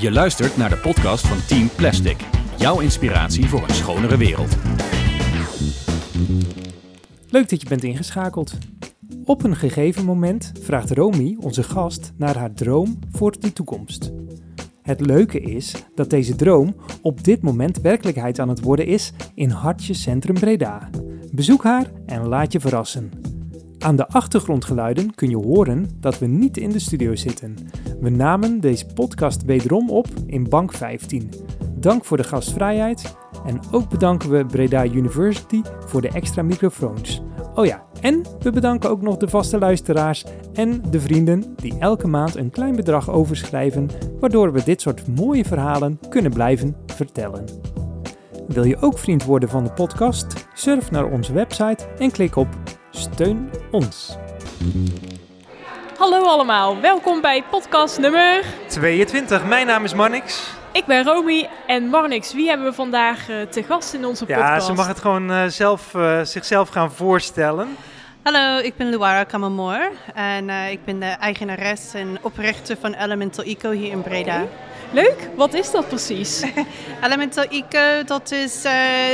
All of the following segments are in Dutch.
Je luistert naar de podcast van Team Plastic. Jouw inspiratie voor een schonere wereld. Leuk dat je bent ingeschakeld. Op een gegeven moment vraagt Romy, onze gast, naar haar droom voor de toekomst. Het leuke is dat deze droom op dit moment werkelijkheid aan het worden is in Hartje Centrum Breda. Bezoek haar en laat je verrassen. Aan de achtergrondgeluiden kun je horen dat we niet in de studio zitten. We namen deze podcast wederom op in Bank 15. Dank voor de gastvrijheid en ook bedanken we Breda University voor de extra microfoons. Oh ja, en we bedanken ook nog de vaste luisteraars en de vrienden die elke maand een klein bedrag overschrijven, waardoor we dit soort mooie verhalen kunnen blijven vertellen. Wil je ook vriend worden van de podcast? Surf naar onze website en klik op Steun ons. Hallo allemaal, welkom bij podcast nummer 22. Mijn naam is Marnix. Ik ben Romy en Marnix, wie hebben we vandaag uh, te gast in onze podcast? Ja, ze mag het gewoon uh, zelf, uh, zichzelf gaan voorstellen. Hallo, ik ben Luara Kamamoor en ik ben de eigenares en oprichter van Elemental Eco hier in Breda. Okay. Leuk, wat is dat precies? Elemental Eco, dat is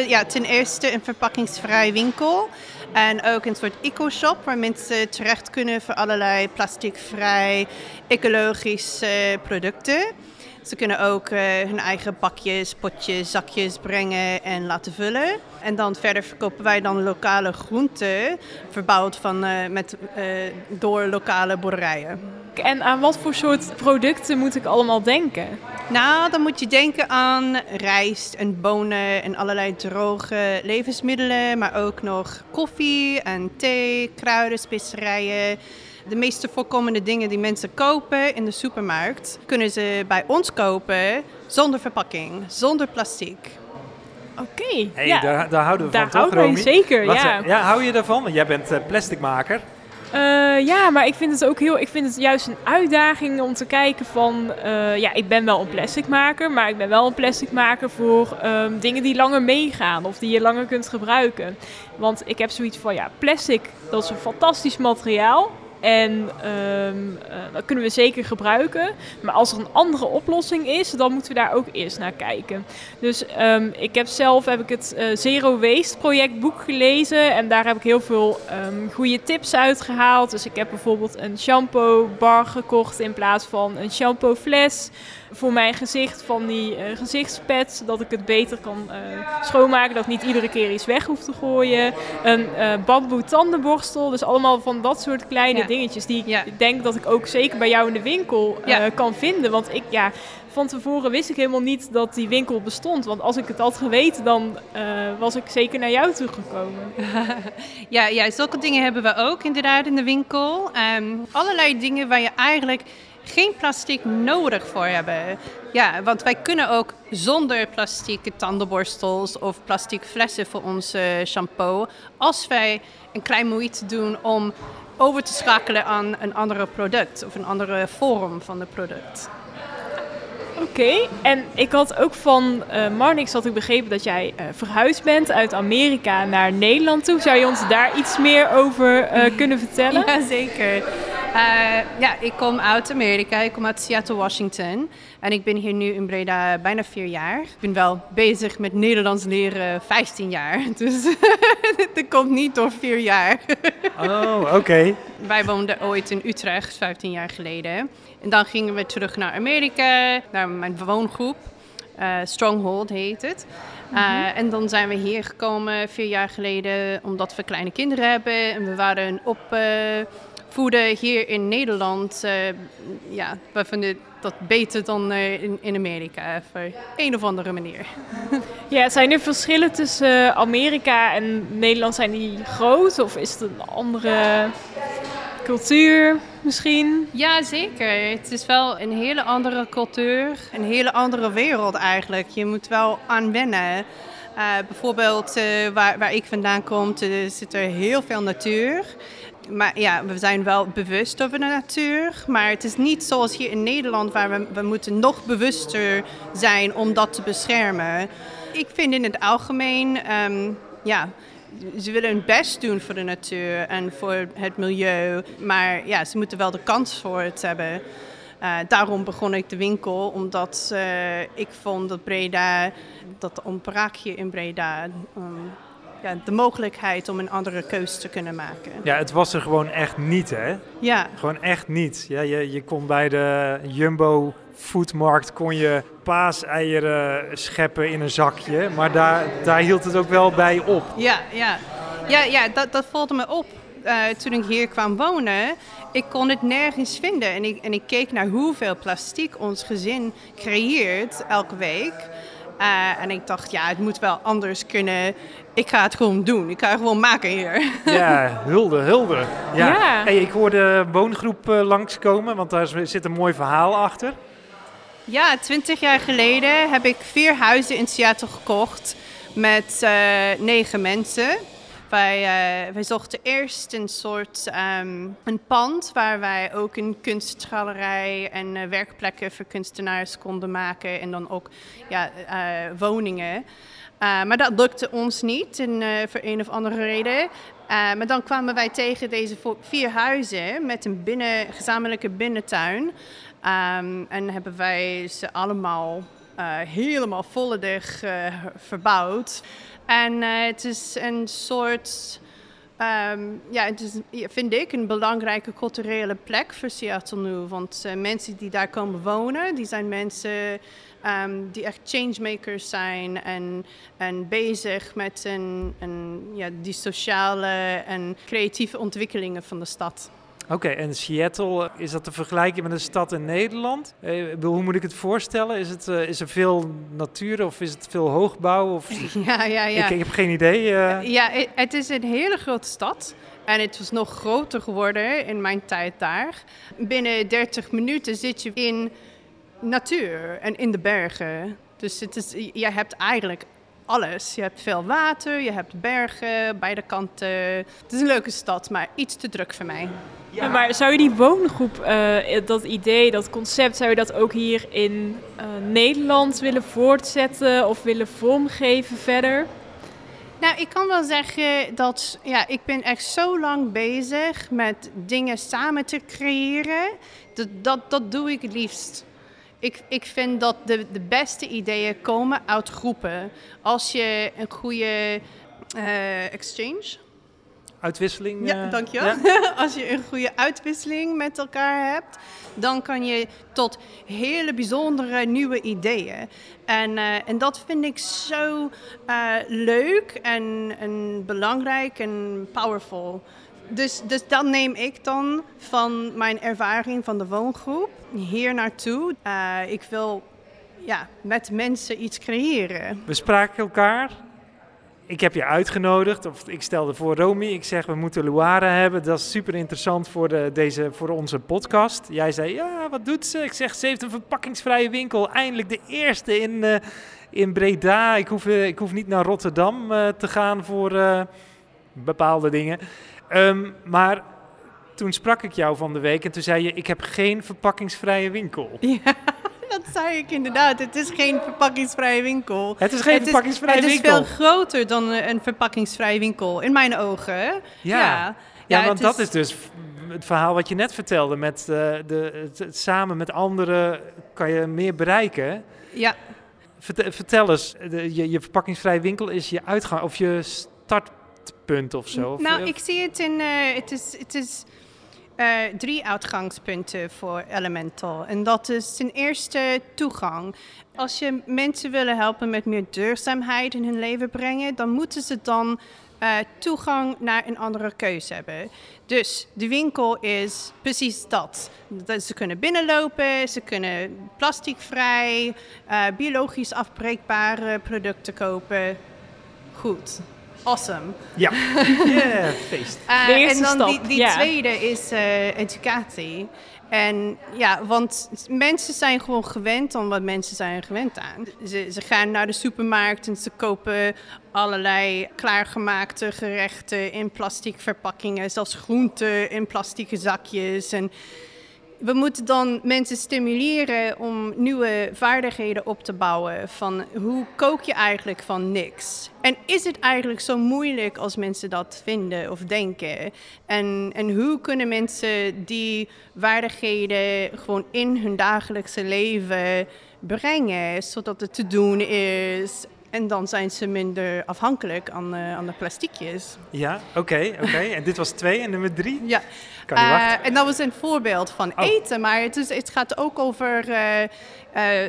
ja, ten eerste een verpakkingsvrij winkel. En ook een soort eco-shop waar mensen terecht kunnen voor allerlei plasticvrij, ecologische producten. Ze kunnen ook uh, hun eigen bakjes, potjes, zakjes brengen en laten vullen. En dan verder verkopen wij dan lokale groenten, verbouwd van, uh, met, uh, door lokale boerderijen. En aan wat voor soort producten moet ik allemaal denken? Nou, dan moet je denken aan rijst en bonen en allerlei droge levensmiddelen, maar ook nog koffie en thee, kruiden, specerijen. De meeste voorkomende dingen die mensen kopen in de supermarkt, kunnen ze bij ons kopen zonder verpakking, zonder plastic. Oké. Okay, hey, ja. daar, daar, houden we daar van, toch, Romy? zeker, Wat, ja. ja. Hou je daarvan? Want jij bent uh, plasticmaker. Uh, ja, maar ik vind het ook heel. Ik vind het juist een uitdaging om te kijken van. Uh, ja, ik ben wel een plasticmaker, maar ik ben wel een plasticmaker voor um, dingen die langer meegaan of die je langer kunt gebruiken. Want ik heb zoiets van ja, plastic, dat is een fantastisch materiaal. En um, uh, dat kunnen we zeker gebruiken. Maar als er een andere oplossing is, dan moeten we daar ook eerst naar kijken. Dus um, ik heb zelf heb ik het uh, Zero Waste projectboek gelezen. En daar heb ik heel veel um, goede tips uitgehaald. Dus ik heb bijvoorbeeld een shampoo bar gekocht in plaats van een shampoo fles voor mijn gezicht van die uh, gezichtspads, zodat ik het beter kan uh, schoonmaken, dat ik niet iedere keer iets weg hoef te gooien. Een uh, bamboe tandenborstel, dus allemaal van dat soort kleine ja. dingetjes die ja. ik denk dat ik ook zeker bij jou in de winkel ja. kan vinden. Want ik, ja, van tevoren wist ik helemaal niet dat die winkel bestond. Want als ik het had geweten, dan uh, was ik zeker naar jou toe gekomen. ja, ja, zulke dingen hebben we ook inderdaad in de winkel. Um, allerlei dingen waar je eigenlijk geen plastic nodig voor hebben. Ja, want wij kunnen ook zonder plastic tandenborstels of plastic flessen voor onze shampoo. Als wij een klein moeite doen om over te schakelen aan een ander product of een andere vorm van het product. Oké, okay. en ik had ook van uh, Marnix had ik begrepen dat jij uh, verhuisd bent uit Amerika naar Nederland toe. Zou je ons daar iets meer over uh, kunnen vertellen? Jazeker. ja, ik kom uit Amerika. Ik kom uit Seattle, Washington. En ik ben hier nu in Breda bijna vier jaar. Ik ben wel bezig met Nederlands leren 15 jaar. Dus dat komt niet door vier jaar. oh, oké. Okay. Wij woonden ooit in Utrecht, 15 jaar geleden. En dan gingen we terug naar Amerika, naar mijn woongroep. Uh, Stronghold heet het. Uh, mm-hmm. En dan zijn we hier gekomen vier jaar geleden omdat we kleine kinderen hebben. En we waren opvoeden hier in Nederland. Uh, ja, we vinden dat beter dan in, in Amerika, op een of andere manier. Ja, zijn er verschillen tussen Amerika en Nederland? Zijn die groot of is het een andere cultuur misschien? Ja, zeker. Het is wel een hele andere cultuur, een hele andere wereld eigenlijk. Je moet wel aan wennen. Uh, bijvoorbeeld uh, waar, waar ik vandaan kom, uh, zit er heel veel natuur. Maar ja, we zijn wel bewust over de natuur. Maar het is niet zoals hier in Nederland, waar we, we moeten nog bewuster zijn om dat te beschermen. Ik vind in het algemeen, um, ja, ze willen hun best doen voor de natuur en voor het milieu. Maar ja, ze moeten wel de kans voor het hebben. Uh, daarom begon ik de winkel, omdat uh, ik vond dat Breda, dat ontbrak je in Breda, um, ja, de mogelijkheid om een andere keuze te kunnen maken. Ja, het was er gewoon echt niet, hè? Ja. Gewoon echt niet. Ja, je, je kon bij de Jumbo foodmarkt kon je paaseieren scheppen in een zakje, maar daar, daar hield het ook wel bij op. Ja, ja. ja, ja dat, dat valt me op. Uh, toen ik hier kwam wonen, ik kon het nergens vinden. En ik, en ik keek naar hoeveel plastic ons gezin creëert elke week. Uh, en ik dacht, ja, het moet wel anders kunnen. Ik ga het gewoon doen. Ik ga het gewoon maken hier. Ja, hulde, hulde. Ja. ja. Hey, ik hoorde woongroep uh, langskomen, want daar zit een mooi verhaal achter. Ja, twintig jaar geleden heb ik vier huizen in Seattle gekocht met uh, negen mensen. Wij, uh, wij zochten eerst een soort um, een pand waar wij ook een kunstgalerij en uh, werkplekken voor kunstenaars konden maken. En dan ook ja, woningen. maar dat lukte ons niet voor een of andere reden. maar dan kwamen wij tegen deze vier huizen met een binnen, gezamenlijke binnentuin. Um, en hebben wij ze allemaal helemaal volledig verbouwd. En uh, het is een soort, um, ja, het is, vind ik, een belangrijke culturele plek voor Seattle nu. Want uh, mensen die daar komen wonen, die zijn mensen um, die echt changemakers zijn en, en bezig met een, een, ja, die sociale en creatieve ontwikkelingen van de stad. Oké, en Seattle, is dat te vergelijken met een stad in Nederland? Eh, hoe moet ik het voorstellen? Is, het, uh, is er veel natuur of is het veel hoogbouw? Of... Ja, ja, ja. Ik, ik heb geen idee. Uh... Ja, het is een hele grote stad. En het was nog groter geworden in mijn tijd daar. Binnen 30 minuten zit je in natuur en in de bergen. Dus het is, je hebt eigenlijk alles. Je hebt veel water, je hebt bergen, beide kanten. Het is een leuke stad, maar iets te druk voor mij. Ja. Maar zou je die woongroep, uh, dat idee, dat concept, zou je dat ook hier in uh, Nederland willen voortzetten of willen vormgeven verder? Nou, ik kan wel zeggen dat ja, ik ben echt zo lang bezig met dingen samen te creëren. Dat, dat, dat doe ik het liefst. Ik, ik vind dat de, de beste ideeën komen uit groepen. Als je een goede uh, exchange, uitwisseling. Ja, uh, dankjewel. Ja? Als je een goede uitwisseling met elkaar hebt, dan kan je tot hele bijzondere nieuwe ideeën. En, uh, en dat vind ik zo leuk en, en belangrijk en powerful. Dus, dus dat neem ik dan van mijn ervaring van de woongroep hier naartoe. Uh, ik wil ja, met mensen iets creëren. We spraken elkaar. Ik heb je uitgenodigd, of ik stelde voor Romy, ik zeg we moeten Luara hebben. Dat is super interessant voor, de, deze, voor onze podcast. Jij zei, ja, wat doet ze? Ik zeg, ze heeft een verpakkingsvrije winkel. Eindelijk de eerste in, uh, in Breda. Ik hoef, uh, ik hoef niet naar Rotterdam te gaan voor bepaalde dingen. Um, maar toen sprak ik jou van de week en toen zei je: Ik heb geen verpakkingsvrije winkel. Ja, dat zei ik inderdaad. Het is geen verpakkingsvrije winkel. Het is geen het verpakkingsvrije is, winkel. Het is veel groter dan een verpakkingsvrije winkel, in mijn ogen. Ja, ja. ja, want dat is dus het verhaal wat je net vertelde. Met uh, de, het, samen met anderen kan je meer bereiken. Ja. Vertel, vertel eens, de, je, je verpakkingsvrije winkel is je uitgang of je start punt of zo? Nou, ik zie het in. Uh, het is, het is uh, drie uitgangspunten voor Elemental. En dat is ten eerste toegang. Als je mensen willen helpen met meer duurzaamheid in hun leven brengen, dan moeten ze dan uh, toegang naar een andere keuze hebben. Dus de winkel is precies dat. dat ze kunnen binnenlopen, ze kunnen plasticvrij, uh, biologisch afbreekbare producten kopen. Goed awesome. Ja, yeah, feest. Uh, en dan stap. die, die tweede is uh, educatie. En ja, want mensen zijn gewoon gewend aan wat mensen zijn gewend aan. Ze, ze gaan naar de supermarkt en ze kopen allerlei klaargemaakte gerechten in plastic verpakkingen. Zelfs groenten in plastic zakjes. En we moeten dan mensen stimuleren om nieuwe vaardigheden op te bouwen. Van hoe kook je eigenlijk van niks? En is het eigenlijk zo moeilijk als mensen dat vinden of denken? En, en hoe kunnen mensen die vaardigheden gewoon in hun dagelijkse leven brengen, zodat het te doen is en dan zijn ze minder afhankelijk aan, uh, aan de plastiekjes. Ja, oké, oké. en dit was twee en nummer drie? Ja. Kan niet wachten. Uh, en dat was een voorbeeld van Oh. eten, maar het, is, het gaat ook over uh,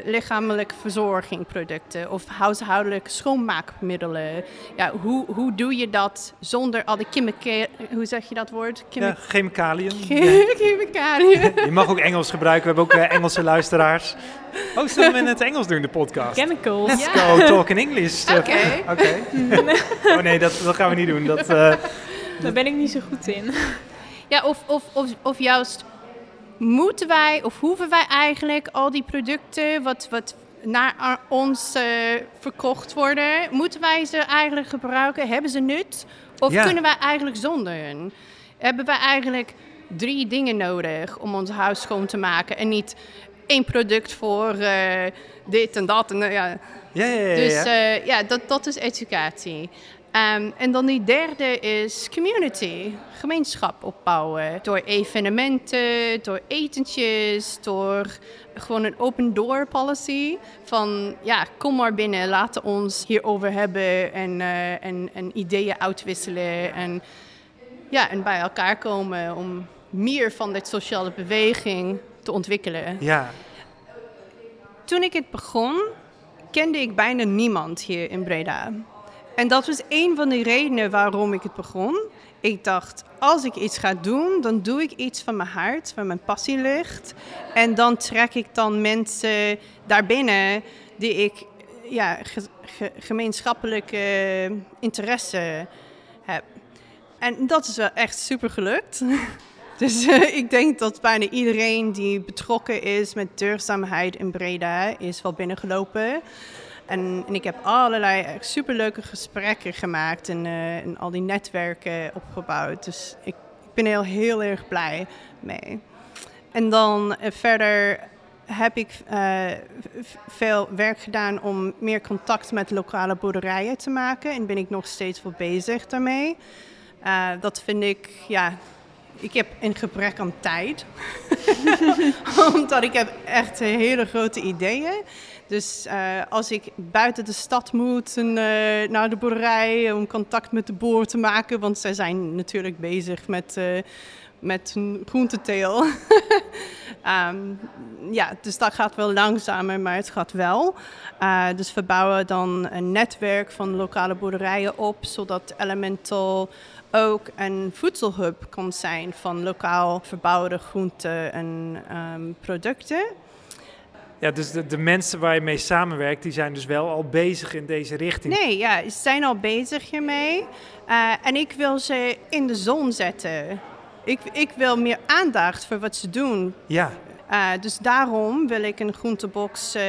lichamelijke verzorgingproducten of huishoudelijke schoonmaakmiddelen. Ja, hoe, hoe doe je dat zonder al de chemica- hoe zeg je dat woord? Chemi- Ja, chemicaliën. chemicaliën. Je mag ook Engels gebruiken. We hebben ook eh, Engelse luisteraars. Oh, zullen we in het Engels doen, de podcast? Chemicals. Let's go talk in English. Eh, Oké. Oké. oh nee, dat, dat gaan we niet doen. Dat, eh, Daar ben ik niet zo goed in. Ja, of, of, of, of juist moeten wij of hoeven wij eigenlijk al die producten wat, wat naar ons eh, verkocht worden, moeten wij ze eigenlijk gebruiken? Hebben ze nut? Of Ja. kunnen wij eigenlijk zonder? Hebben wij eigenlijk drie dingen nodig om ons huis schoon te maken en niet één product voor eh, dit en dat? En, eh, ja. ja, ja, ja. Dus ja. ja, dat, dat is educatie. Ehm, en dan die derde is community, gemeenschap opbouwen. Door evenementen, door etentjes, door gewoon een open door policy. Van ja, kom maar binnen, laten ons hierover hebben en, eh, en, en ideeën uitwisselen. En, ja, en bij elkaar komen om meer van dit sociale beweging te ontwikkelen. ja. Toen ik het begon, kende ik bijna niemand hier in Breda. En dat was een van de redenen waarom ik het begon. Ik dacht, als ik iets ga doen, dan doe ik iets van mijn hart, waar mijn passie ligt. En dan trek ik dan mensen daarbinnen die ik ja, ge- ge- gemeenschappelijke interesse heb. En dat is wel echt super gelukt. Dus eh, ik denk dat bijna iedereen die betrokken is met duurzaamheid in Breda is wel binnengelopen. En, en ik heb allerlei echt superleuke gesprekken gemaakt en, eh, en al die netwerken opgebouwd. Dus ik, ben heel, heel erg blij mee. En dan eh, verder heb ik eh, veel werk gedaan om meer contact met lokale boerderijen te maken. En ben ik nog steeds wel bezig daarmee. Eh, dat vind ik, ja, ik heb een gebrek aan tijd. Omdat ik heb echt hele grote ideeën. Dus eh, als ik buiten de stad moet eh, naar de boerderij om contact met de boer te maken, want zij zijn natuurlijk bezig met, eh met hun groenteteel. Ehm, ja, dus dat gaat wel langzamer, maar het gaat wel. Dus we bouwen dan een netwerk van lokale boerderijen op, zodat Elemental ook een voedselhub kan zijn van lokaal verbouwde groenten en ehm, producten. Ja, dus de, de mensen waar je mee samenwerkt, die zijn dus wel al bezig in deze richting. Nee, ja, ze zijn al bezig hiermee. Eh, en ik wil ze in de zon zetten. Ik, ik wil meer aandacht voor wat ze doen. Ja, Eh, dus daarom wil ik een groentebox eh,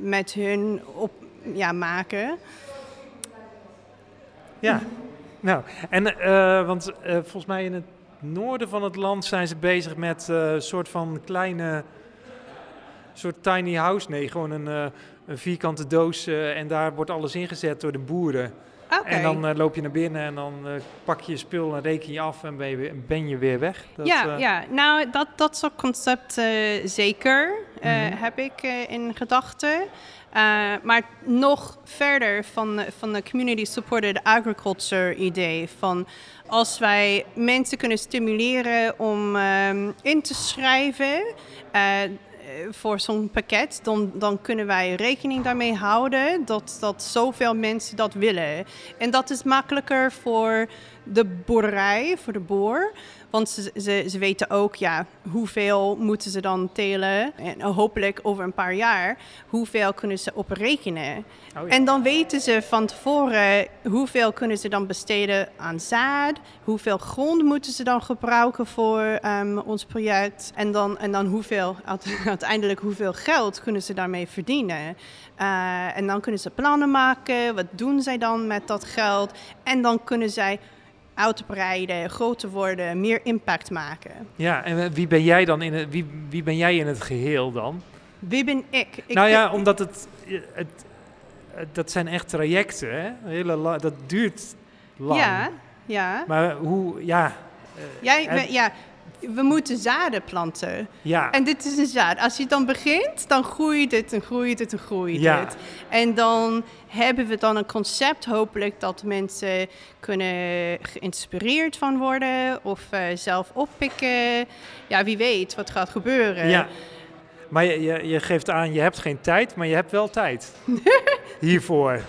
met hun op, ja, maken. ja. Nou, en want volgens mij in het noorden van het land zijn ze bezig met een soort van kleine, soort tiny house. Nee, gewoon een, eh, een vierkante doos eh, en daar wordt alles ingezet door de boeren. En dan eh, loop je naar binnen en dan pak je je spul en reken je af en ben je weer, ben je weer weg. Dat, ja, ja, nou dat, dat soort concept eh, zeker Mhm. heb ik in gedachten. Maar nog verder van, van de community supported agriculture idee. Van als wij mensen kunnen stimuleren om ehm, in te schrijven voor zo'n pakket, dan, dan kunnen wij rekening daarmee houden dat, dat zoveel mensen dat willen. En dat is makkelijker voor de boerderij, voor de boer. Want ze, ze, ze weten ook, ja, hoeveel moeten ze dan telen. En hopelijk over een paar jaar, hoeveel kunnen ze oprekenen. Oh ja. En dan weten ze van tevoren hoeveel kunnen ze dan besteden aan zaad. Hoeveel grond moeten ze dan gebruiken voor ehm, ons project. En dan, en dan hoeveel, uite- uiteindelijk hoeveel geld kunnen ze daarmee verdienen. Eh, en dan kunnen ze plannen maken. Wat doen zij dan met dat geld? En dan kunnen zij te breiden, groter worden, meer impact maken. Ja, en wie ben jij dan in het, wie, wie ben jij in het geheel dan? Wie ben ik? ik nou ja, omdat het, het, het- dat zijn echt trajecten, hè? Hele dat duurt lang. Ja, ja. Maar hoe, ja, eh, Jij, ja. We moeten zaden planten. ja, En dit is een zaad. Als je dan begint, dan groeit het en groeit het en groeit Ja. het. En dan hebben we dan een concept, hopelijk, dat mensen kunnen geïnspireerd van worden of eh, zelf oppikken. Ja, wie weet wat gaat gebeuren. ja. Maar je, je, je geeft aan, je hebt geen tijd, maar je hebt wel tijd hiervoor.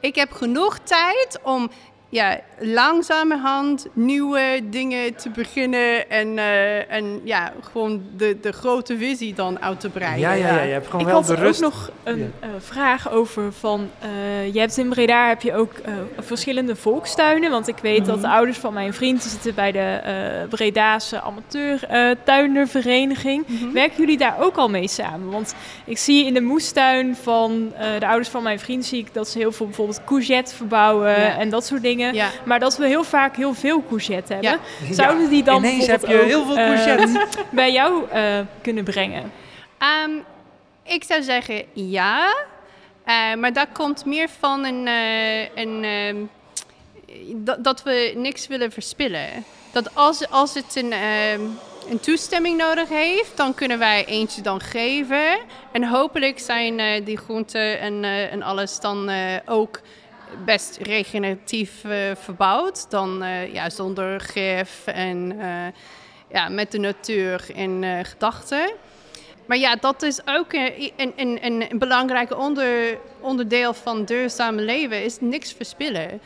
Ik heb genoeg tijd om ja, langzamerhand nieuwe dingen te beginnen en, eh, en ja, gewoon de, de grote visie dan uit te breiden. Ja, ja, ja, je hebt gewoon ik wel had de rust. ook nog een Ja. eh, vraag over van... eh, je hebt in Breda heb je ook eh, verschillende volkstuinen. Want ik weet dat de Mhm. ouders van mijn vriend... zitten bij de eh Bredaanse amateurtuinervereniging. Mhm. Werken jullie daar ook al mee samen? Want ik zie in de moestuin van eh, de ouders van mijn vriend... zie ik dat ze heel veel bijvoorbeeld courgette verbouwen Ja. en dat soort dingen. Ja. Maar dat we heel vaak heel veel courgette hebben. Ja. Zouden die dan Ineens heb je heel veel ook, eh, courgette. bij jou eh, kunnen brengen? Ehm, ik zou zeggen ja, Eh, maar dat komt meer van een, eh, een ehm, dat, dat we niks willen verspillen. Dat als, als het een, ehm, een toestemming nodig heeft, dan kunnen wij eentje dan geven. En hopelijk zijn eh, die groenten en, eh, en alles dan eh, ook best regeneratief eh, verbouwd. Dan eh, ja, zonder gif en eh, ja, met de natuur in gedachten. Maar ja, dat is ook een, een, een, belangrijk onder, onderdeel van duurzame leven, is niks verspillen.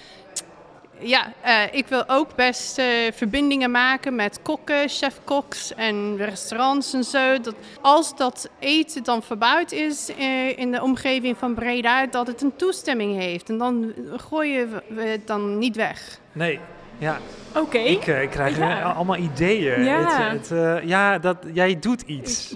Ja, eh, ik wil ook best eh, verbindingen maken met kokken, chef-koks en restaurants en zo. Dat als dat eten dan verbouwd is eh, in de omgeving van Breda, dat het een toestemming heeft. En dan gooien we het dan niet weg. Nee, ja. Oké. Ik, ik krijg Ja. allemaal ideeën. Ja. Het, het, eh, ja, dat, jij doet iets.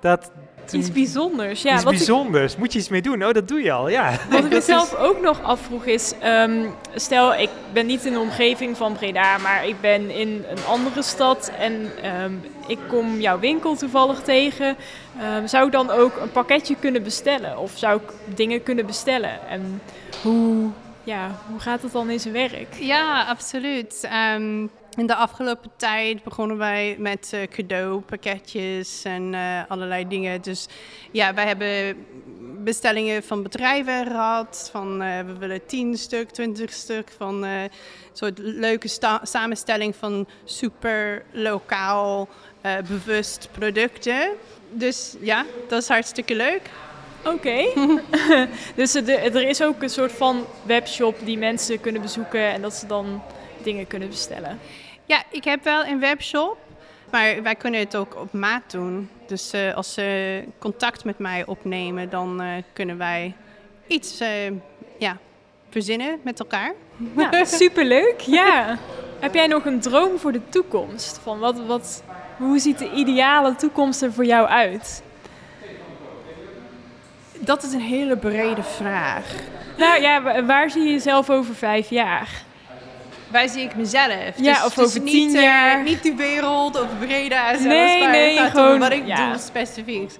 Dat, Iets bijzonders. Ja, iets wat ik, bijzonders. Moet je iets mee doen? Oh, dat doe je al, ja. wat ik mezelf ook nog afvroeg is... ehm, stel, ik ben niet in de omgeving van Breda, maar ik ben in een andere stad... en ehm, ik kom jouw winkel toevallig tegen. Ehm, zou ik dan ook een pakketje kunnen bestellen? Of zou ik dingen kunnen bestellen? En hoe, ja, hoe gaat het dan in zijn werk? Ja, absoluut. Ehm, in de afgelopen tijd begonnen wij met eh, cadeaupakketjes en eh, allerlei dingen. Dus ja, wij hebben bestellingen van bedrijven gehad. Van eh, we willen 10 stuk, 20 stuk. Van een soort leuke samenstelling van super lokaal bewust producten. Dus ja, dat is hartstikke leuk. Oké. dus er is ook een soort van webshop die mensen kunnen bezoeken... en dat ze dan dingen kunnen bestellen. Ja, ik heb wel een webshop, maar wij kunnen het ook op maat doen. Dus eh, als ze contact met mij opnemen, dan eh, kunnen wij iets eh, ja, verzinnen met elkaar. Ja, superleuk. Ja. Heb jij nog een droom voor de toekomst? Van wat, wat, hoe ziet de ideale toekomst er voor jou uit? Dat is een hele brede vraag. Nou ja, wa- waar zie je jezelf over vijf jaar? Waar zie ik mezelf? Ja, Dus- of dus over niet, tien eh, jaar. niet de wereld of Breda zelfs, Nee, maar nee, gaat gewoon, om wat ik ja. doe specifiek.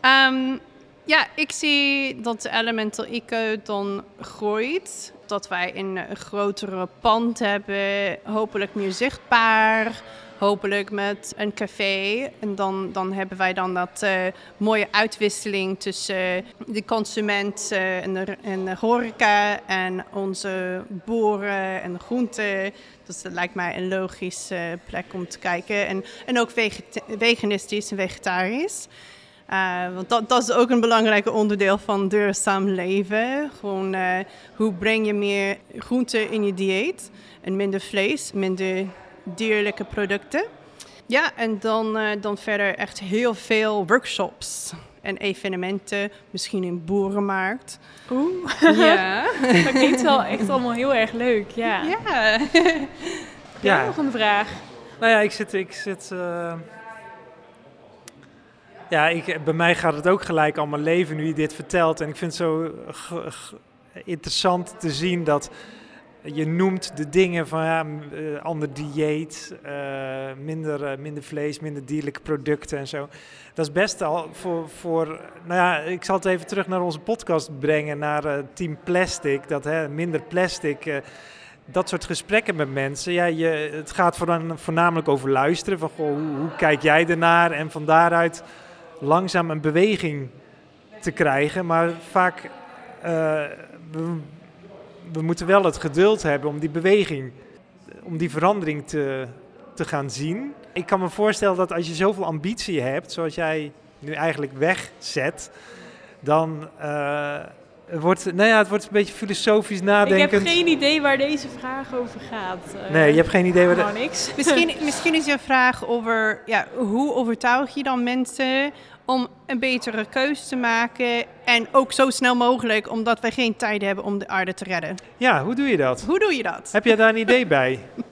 Ehm, ja, ik zie dat Elemental Eco dan groeit. Dat wij een, grotere pand hebben, hopelijk meer zichtbaar. Hopelijk met een café. En dan, dan hebben wij dan dat eh, mooie uitwisseling tussen eh, de consument eh, en, de, en horeca en onze boeren en groenten. Dus dat lijkt mij een logische plek om te kijken. En, en ook veganistisch en vegetarisch. Want dat, dat is ook een belangrijk onderdeel van duurzaam leven. Gewoon hoe breng je meer groenten in je dieet en minder vlees, minder dierlijke producten. Ja, en dan, eh, dan verder echt heel veel workshops en evenementen, misschien een boerenmarkt. Oeh, Ja. dat klinkt wel echt allemaal heel erg leuk. Ja. ja. Heb jij Ja. nog een vraag? Nou ja, ik zit... Ik zit eh, Ja, ik, bij mij gaat het ook gelijk allemaal leven nu je dit vertelt. En ik vind het zo g- interessant te zien dat je noemt de dingen van ja, eh, ander dieet, eh, minder, eh, minder vlees, minder dierlijke producten en zo. Dat is best al voor, voor, nou ja, ik zal het even terug naar onze podcast brengen, naar Team Plastic, dat hè, minder plastic, dat soort gesprekken met mensen. Ja, je, het gaat voornamelijk over luisteren, van goh, hoe, hoe kijk jij ernaar en van daaruit langzaam een beweging te krijgen, maar vaak, we moeten wel het geduld hebben om die beweging, om die verandering te, te gaan zien. Ik kan me voorstellen dat als je zoveel ambitie hebt, zoals jij nu eigenlijk wegzet, dan eh, wordt, nou ja, het wordt een beetje filosofisch Ik nadenkend. heb geen idee waar deze vraag over gaat. eh. Nee, je hebt geen idee waar de- niks. Misschien, misschien is je vraag over ja, hoe overtuig je dan mensen om een betere keuze te maken. En ook zo snel mogelijk, omdat wij geen tijd hebben om de aarde te redden. Ja, hoe doe je dat? Hoe doe je dat? Heb jij daar een idee bij?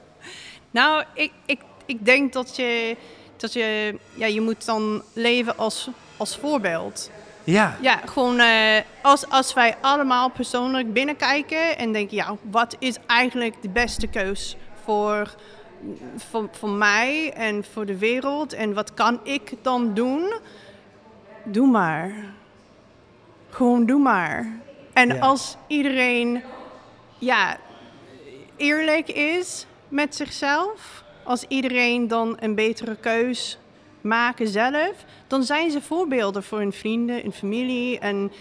Nou, ik, ik, ik denk dat je, dat je, ja, je moet dan leven als, als voorbeeld. Ja, Ja, gewoon eh, als, als wij allemaal persoonlijk binnenkijken en denken, ja, wat is eigenlijk de beste keus voor, voor, voor mij en voor de wereld en wat kan ik dan doen? Doe maar. Gewoon doe maar. En Ja. als iedereen, ja, eerlijk is met zichzelf, als iedereen dan een betere keus maken zelf, dan zijn ze voorbeelden voor hun vrienden, hun familie. En,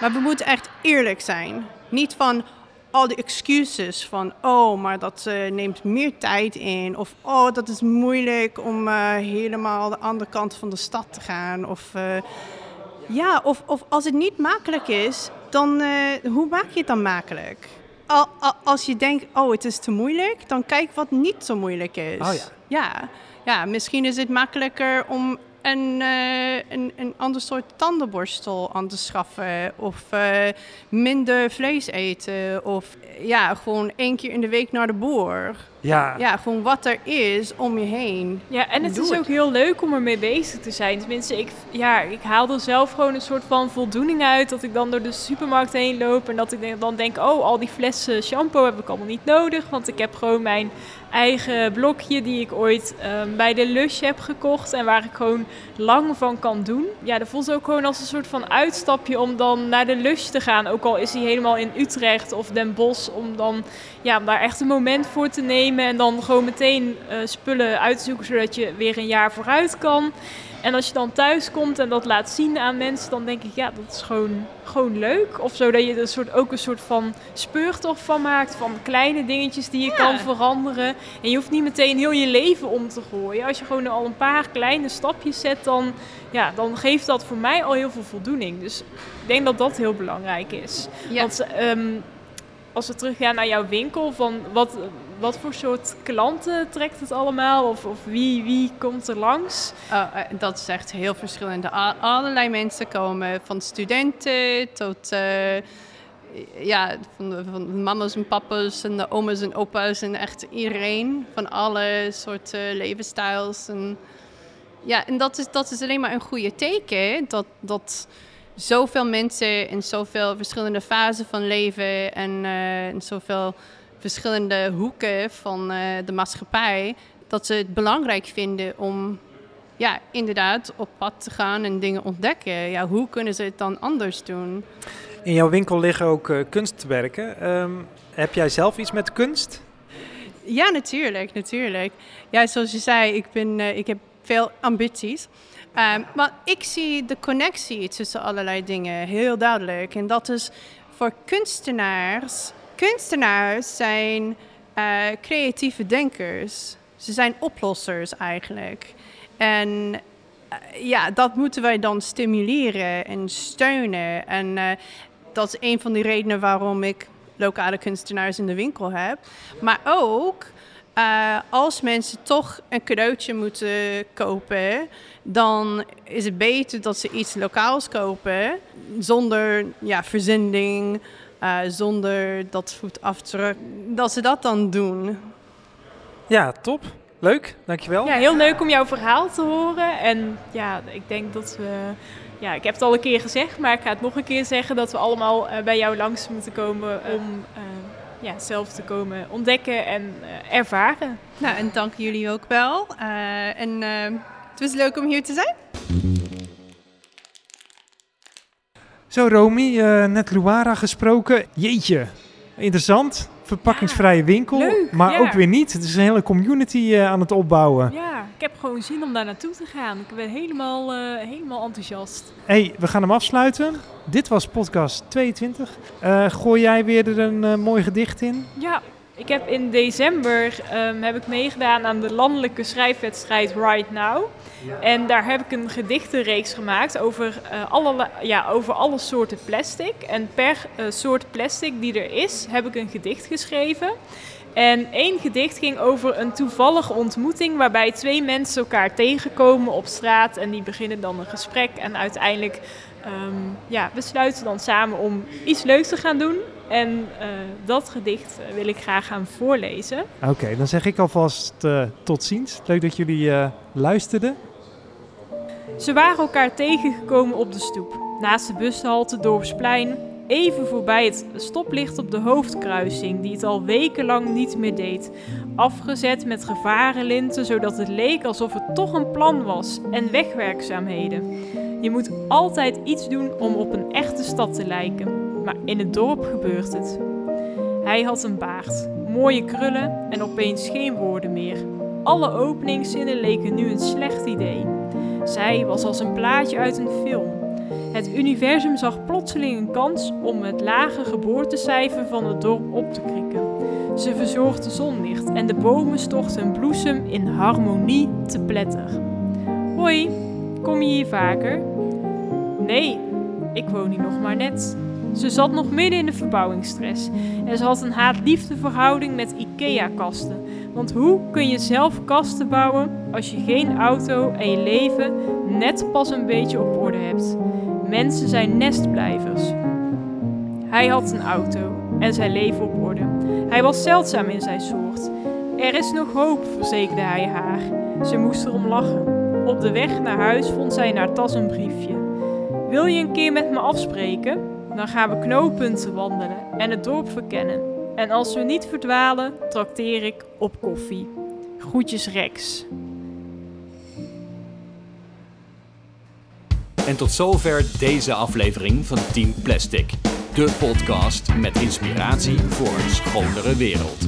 maar we moeten echt eerlijk zijn. Niet van al die excuses van, oh, maar dat eh, neemt meer tijd in. Of, oh, dat is moeilijk om eh, helemaal de andere kant van de stad te gaan. Of, eh, ja, of, of als het niet makkelijk is, dan hoe maak je het dan makkelijk? Al, al- als je denkt, oh, het is te moeilijk, dan kijk wat niet zo moeilijk is. Oh ja. Ja, ja misschien is het makkelijker om een, eh, een, een ander soort tandenborstel aan te schaffen. Of eh, minder vlees eten. Of ja, gewoon één keer in de week naar de boer. ja. Ja, gewoon wat er is om je heen. Ja, en het Doe is het. ook heel leuk om ermee bezig te zijn. Tenminste, ik, ja, ik haal er zelf gewoon een soort van voldoening uit. Dat ik dan door de supermarkt heen loop en dat ik dan denk... oh, al die flessen shampoo heb ik allemaal niet nodig. Want ik heb gewoon mijn eigen blokje die ik ooit ehm, bij de Lush heb gekocht. En waar ik gewoon lang van kan doen. Ja, dat voelt ook gewoon als een soort van uitstapje om dan naar de Lush te gaan. Ook al is die helemaal in Utrecht of Den Bosch. Om dan ja, daar echt een moment voor te nemen en dan gewoon meteen eh, spullen uit te zoeken zodat je weer een jaar vooruit kan. En als je dan thuis komt en dat laat zien aan mensen, dan denk ik, ja, dat is gewoon, gewoon leuk. Of zo dat je er een soort, ook een soort van speurtocht van maakt, van kleine dingetjes die je kan veranderen. En je hoeft niet meteen heel je leven om te gooien. Als je gewoon al een paar kleine stapjes zet, dan, ja, dan geeft dat voor mij al heel veel voldoening. Dus ik denk dat dat heel belangrijk is. Ja. Want ehm, als we teruggaan naar jouw winkel, van wat, wat voor soort klanten trekt het allemaal? Of, of wie, wie komt er langs? Oh, eh, dat is echt heel verschillend. Allerlei mensen komen, van studenten tot eh, ja, van, van mama's en papa's en de oma's en opa's en echt iedereen van alle soorten levensstijls. En, ja, en dat is, dat is alleen maar een goede teken dat, dat zoveel mensen in zoveel verschillende fasen van leven en eh, in zoveel verschillende hoeken van eh, de maatschappij, dat ze het belangrijk vinden om ja, inderdaad op pad te gaan en dingen ontdekken. Ja, hoe kunnen ze het dan anders doen? In jouw winkel liggen ook eh, kunstwerken. Ehm, heb jij zelf iets met kunst? Ja, natuurlijk, natuurlijk. Ja, zoals je zei, ik, ben, eh, ik heb veel ambities. Ehm, maar ik zie de connectie tussen allerlei dingen heel duidelijk. En dat is voor kunstenaars. Kunstenaars zijn eh, creatieve denkers. Ze zijn oplossers eigenlijk. En eh, ja, dat moeten wij dan stimuleren en steunen. En eh, dat is een van de redenen waarom ik lokale kunstenaars in de winkel heb. Maar ook als mensen toch een cadeautje moeten kopen, dan is het beter dat ze iets lokaals kopen zonder ja, verzending, eh, zonder dat voetafdruk. Dat ze dat dan doen. Ja, top. Leuk, dankjewel. Ja, heel leuk om jouw verhaal te horen. En ja, ik denk dat we... Ja, ik heb het al een keer gezegd, maar ik ga het nog een keer zeggen... dat we allemaal eh, bij jou langs moeten komen om... eh, ja, zelf te komen ontdekken en eh, ervaren. Nou, en dank jullie ook wel. Uh, en uh, het was leuk om hier te zijn. Zo, Romy, net Luara gesproken. Jeetje, interessant. Verpakkingsvrije winkel, leuk, maar ja. ook weer niet. Het is een hele community aan het opbouwen. Ja, ik heb gewoon zin om daar naartoe te gaan. Ik ben helemaal, uh, helemaal enthousiast. hey, we gaan hem afsluiten. Dit was podcast 22. Uh, gooi jij weer er een mooi gedicht in? Ja, ik heb in december um, heb ik meegedaan aan de landelijke schrijfwedstrijd Right Now. En daar heb ik een gedichtenreeks gemaakt over, uh, alle, ja, over alle soorten plastic. En per soort plastic die er is, heb ik een gedicht geschreven. En één gedicht ging over een toevallige ontmoeting waarbij twee mensen elkaar tegenkomen op straat en die beginnen dan een gesprek en uiteindelijk um, ja, besluiten dan samen om iets leuks te gaan doen. En uh, dat gedicht wil ik graag gaan voorlezen. Oké, okay, dan zeg ik alvast uh, tot ziens. Leuk dat jullie uh, luisterden. Ze waren elkaar tegengekomen op de stoep, naast de bushalte Dorpsplein, even voorbij het stoplicht op de hoofdkruising, die het al wekenlang niet meer deed. Afgezet met gevarenlinten, zodat het leek alsof het toch een plan was, en wegwerkzaamheden. Je moet altijd iets doen om op een echte stad te lijken, maar in het dorp gebeurt het. Hij had een baard, mooie krullen en opeens geen woorden meer. Alle openingszinnen leken nu een slecht idee. Zij was als een plaatje uit een film. Het universum zag plotseling een kans om het lage geboortecijfer van het dorp op te krikken. Ze verzorgde zonlicht en de bomen stochten bloesem in harmonie te pletter. Hoi, kom je hier vaker? Nee, ik woon hier nog maar net. Ze zat nog midden in de verbouwingsstress en ze had een haat-liefde verhouding met IKEA-kasten. Want hoe kun je zelf kasten bouwen als je geen auto en je leven net pas een beetje op orde hebt? Mensen zijn nestblijvers. Hij had een auto en zijn leven op orde. Hij was zeldzaam in zijn soort. Er is nog hoop, verzekerde hij haar. Ze moest erom lachen. Op de weg naar huis vond zij in haar tas een briefje. Wil je een keer met me afspreken? Dan gaan we knooppunten wandelen en het dorp verkennen. En als we niet verdwalen, trakteer ik op koffie. Groetjes Rex. En tot zover deze aflevering van Team Plastic. De podcast met inspiratie voor een schonere wereld.